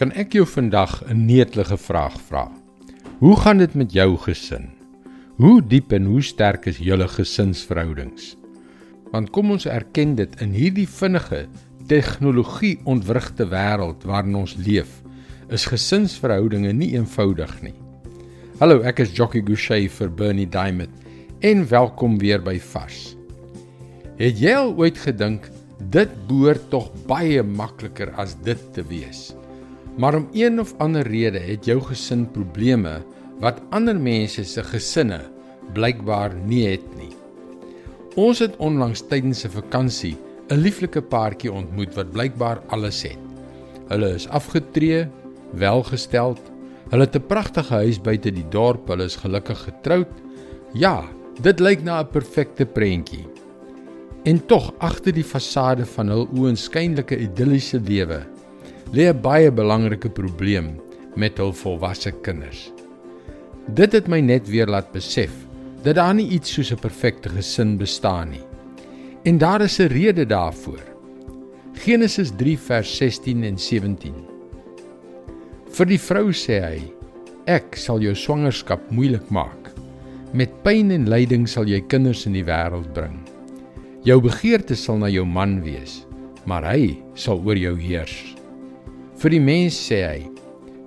Kan ek jou vandag 'n netelige vraag vra? Hoe gaan dit met jou gesin? Hoe diep en hoe sterk is julle gesinsverhoudings? Want kom ons erken dit in hierdie vinnige tegnologie ontwrigte wêreld waarin ons leef, is gesinsverhoudinge nie eenvoudig nie. Hallo, ek is Jockey Gouchee vir Bernie Diamond en welkom weer by Vars. Het jy al ooit gedink dit behoort tog baie makliker as dit te wees? Maar om een of ander rede het jou gesin probleme wat ander mense se gesinne blykbaar nie het nie. Ons het onlangs tydens 'n vakansie 'n lieflike paartjie ontmoet wat blykbaar alles het. Hulle is afgetree, welgesteld. Hulle het 'n pragtige huis buite die dorp. Hulle is gelukkig getroud. Ja, dit lyk na 'n perfekte prentjie. En tog agter die fasade van hul oënskynlike idilliese lewe lê 'n baie belangrike probleem met hul volwasse kinders. Dit het my net weer laat besef dat daar nie iets soos 'n perfekte gesin bestaan nie. En daar is 'n rede daarvoor. Genesis 3 vers 16 en 17. Vir die vrou sê hy: Ek sal jou swangerskap moeilik maak. Met pyn en lyding sal jy kinders in die wêreld bring. Jou begeerte sal na jou man wees, maar hy sal oor jou heers. Vir die mens sê hy: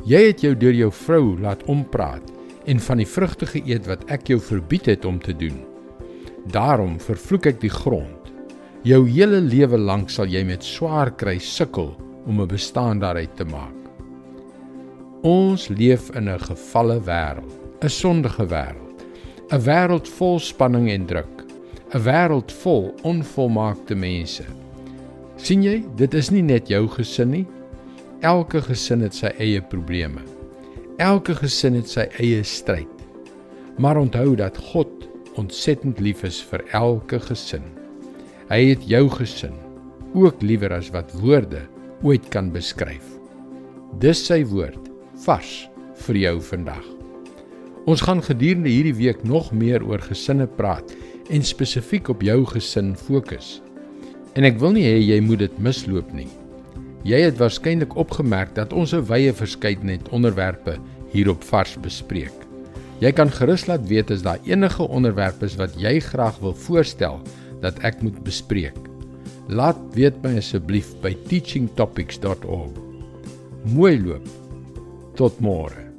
Jy het jou deur jou vrou laat ompraat en van die vrugte geëet wat ek jou verbied het om te doen. Daarom vervloek ek die grond Jou hele lewe lank sal jy met swaar kry sukkel om 'n bestaan daaruit te maak. Ons leef in 'n gefalle wêreld, 'n sondige wêreld, 'n wêreld vol spanning en druk, 'n wêreld vol onvolmaakte mense. sien jy, dit is nie net jou gesin nie. Elke gesin het sy eie probleme. Elke gesin het sy eie stryd. Maar onthou dat God ontsettend lief is vir elke gesin. Hy het jou gesin ook liewer as wat woorde ooit kan beskryf. Dis sy woord vars vir jou vandag. Ons gaan gedurende hierdie week nog meer oor gesinne praat en spesifiek op jou gesin fokus. En ek wil nie hê jy moet dit misloop nie. Jy het waarskynlik opgemerk dat ons 'n wye verskeidenheid onderwerpe hier op vars bespreek. Jy kan gerus laat weet as daar enige onderwerpe is wat jy graag wil voorstel dat ek moet bespreek. Laat weet my asseblief by teachingtopics.org. Mooi loop. Tot môre.